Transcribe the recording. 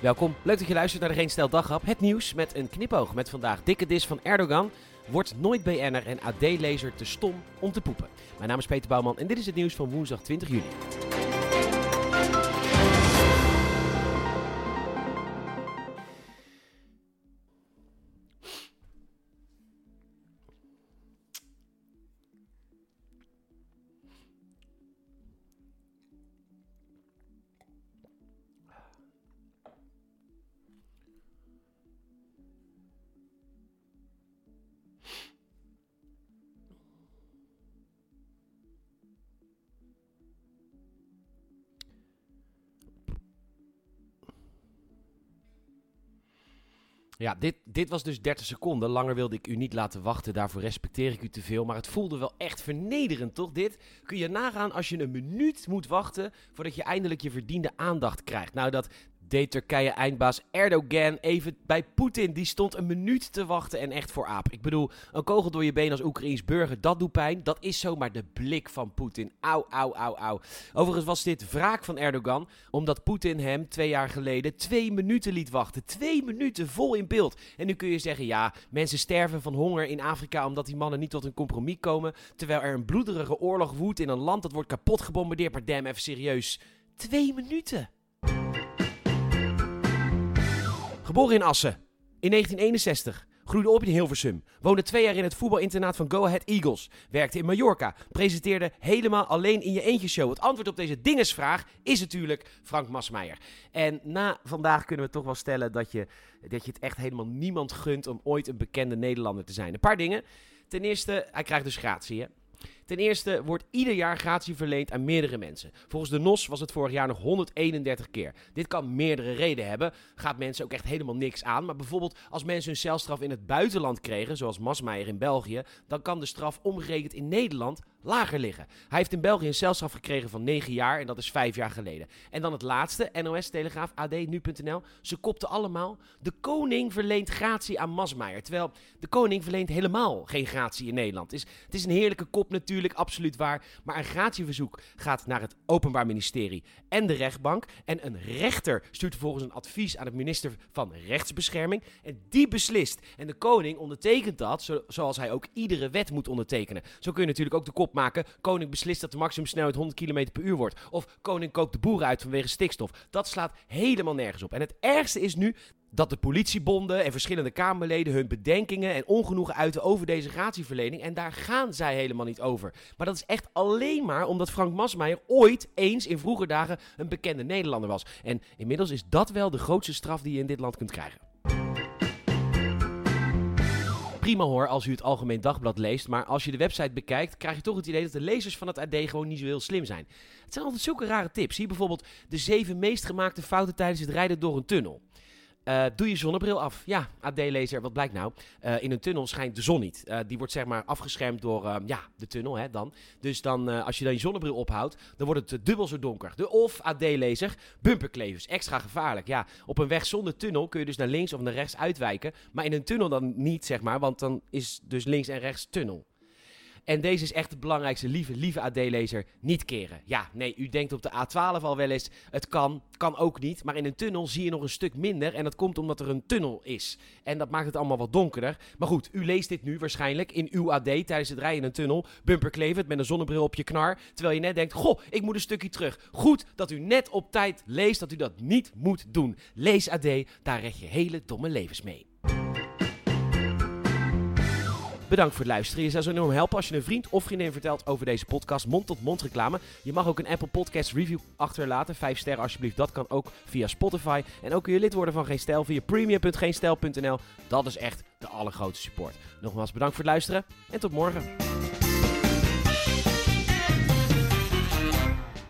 Welkom, leuk dat je luistert naar de Geen Stel. Het nieuws met een knipoog met vandaag dikke dis van Erdogan. Wordt nooit BN'er en AD-lezer te stom om te poepen. Mijn naam is Peter Bouwman en dit is het nieuws van woensdag 20 juli. Ja, dit, dit was dus 30 seconden. Langer wilde ik u niet laten wachten. Daarvoor respecteer ik u te veel. Maar het voelde wel echt vernederend, toch? Dit kun je nagaan als je een minuut moet wachten voordat je eindelijk je verdiende aandacht krijgt. Nou, dat deed Turkije-eindbaas Erdogan even bij Poetin. Die stond een minuut te wachten en echt voor aap. Ik bedoel, een kogel door je been als Oekraïns burger, dat doet pijn. Dat is zomaar de blik van Poetin. Auw, auw, auw, auw. Overigens was dit wraak van Erdogan, omdat Poetin hem twee jaar geleden twee minuten liet wachten. Twee minuten vol in beeld. En nu kun je zeggen, ja, mensen sterven van honger in Afrika omdat die mannen niet tot een compromis komen. Terwijl er een bloederige oorlog woedt in een land dat wordt kapot gebombardeerd. Maar damn, even serieus. Twee minuten. Geboren in Assen in 1961. Groeide op in Hilversum. Woonde twee jaar in het voetbalinternaat van Go Ahead Eagles. Werkte in Mallorca. Presenteerde helemaal alleen in je eentje show. Het antwoord op deze dingesvraag is natuurlijk Frank Masmeijer. En na vandaag kunnen we toch wel stellen dat je, dat je het echt helemaal niemand gunt om ooit een bekende Nederlander te zijn. Een paar dingen. Ten eerste, hij krijgt dus gratie. Ten eerste wordt ieder jaar gratie verleend aan meerdere mensen. Volgens de NOS was het vorig jaar nog 131 keer. Dit kan meerdere redenen hebben. Gaat mensen ook echt helemaal niks aan. Maar bijvoorbeeld als mensen hun celstraf in het buitenland kregen, zoals Masmeijer in België, dan kan de straf omgerekend in Nederland lager liggen. Hij heeft in België een celstraf gekregen van 9 jaar en dat is 5 jaar geleden. En dan het laatste, NOS, Telegraaf, AD, Nu.nl. Ze kopten allemaal, de koning verleent gratie aan Masmeijer. Terwijl de koning verleent helemaal geen gratie in Nederland. Het is, het is een heerlijke kop natuurlijk, absoluut waar. Maar een gratieverzoek gaat naar het Openbaar Ministerie en de rechtbank. En een rechter stuurt vervolgens een advies aan het minister van Rechtsbescherming. En die beslist. En de koning ondertekent dat, zo, zoals hij ook iedere wet moet ondertekenen. Zo kun je natuurlijk ook de kop maken. Koning beslist dat de maximumsnelheid 100 km per uur wordt. Of koning koopt de boeren uit vanwege stikstof. Dat slaat helemaal nergens op. En het ergste is nu dat de politiebonden en verschillende Kamerleden hun bedenkingen en ongenoegen uiten over deze gratieverlening. En daar gaan zij helemaal niet over. Maar dat is echt alleen maar omdat Frank Masmeijer ooit eens in vroeger dagen een bekende Nederlander was. En inmiddels is dat wel de grootste straf die je in dit land kunt krijgen prima hoor als u het Algemeen Dagblad leest. Maar als je de website bekijkt, krijg je toch het idee dat de lezers van het AD gewoon niet zo heel slim zijn. Het zijn altijd zulke rare tips. Hier bijvoorbeeld de zeven meest gemaakte fouten tijdens het rijden door een tunnel. Uh, doe je zonnebril af. Ja, AD-lezer, wat blijkt nou? Uh, in een tunnel schijnt de zon niet. Uh, die wordt zeg maar afgeschermd door ja, de tunnel hè, dan. Dus dan, als je dan je zonnebril ophoudt, dan wordt het dubbel zo donker. De of, AD-lezer, bumperklevers. Extra gevaarlijk. Ja, op een weg zonder tunnel kun je dus naar links of naar rechts uitwijken. Maar in een tunnel dan niet, zeg maar. Want dan is dus links en rechts tunnel. En deze is echt het belangrijkste, lieve, lieve AD-lezer, niet keren. Ja, nee, u denkt op de A12 al wel eens, het kan, kan ook niet. Maar in een tunnel zie je nog een stuk minder en dat komt omdat er een tunnel is. En dat maakt het allemaal wat donkerder. Maar goed, u leest dit nu waarschijnlijk in uw AD tijdens het rijden in een tunnel. Bumperklevend met een zonnebril op je knar. Terwijl je net denkt, goh, ik moet een stukje terug. Goed dat u net op tijd leest dat u dat niet moet doen. Lees AD, daar red je hele domme levens mee. Bedankt voor het luisteren. Je zou zo enorm helpen als je een vriend of vriendin vertelt over deze podcast. Mond-tot-mond reclame. Je mag ook een Apple Podcast review achterlaten. Vijf sterren alsjeblieft. Dat kan ook via Spotify. En ook kun je lid worden van Geen Stijl via premium.geenstijl.nl. Dat is echt de allergrootste support. Nogmaals bedankt voor het luisteren en tot morgen.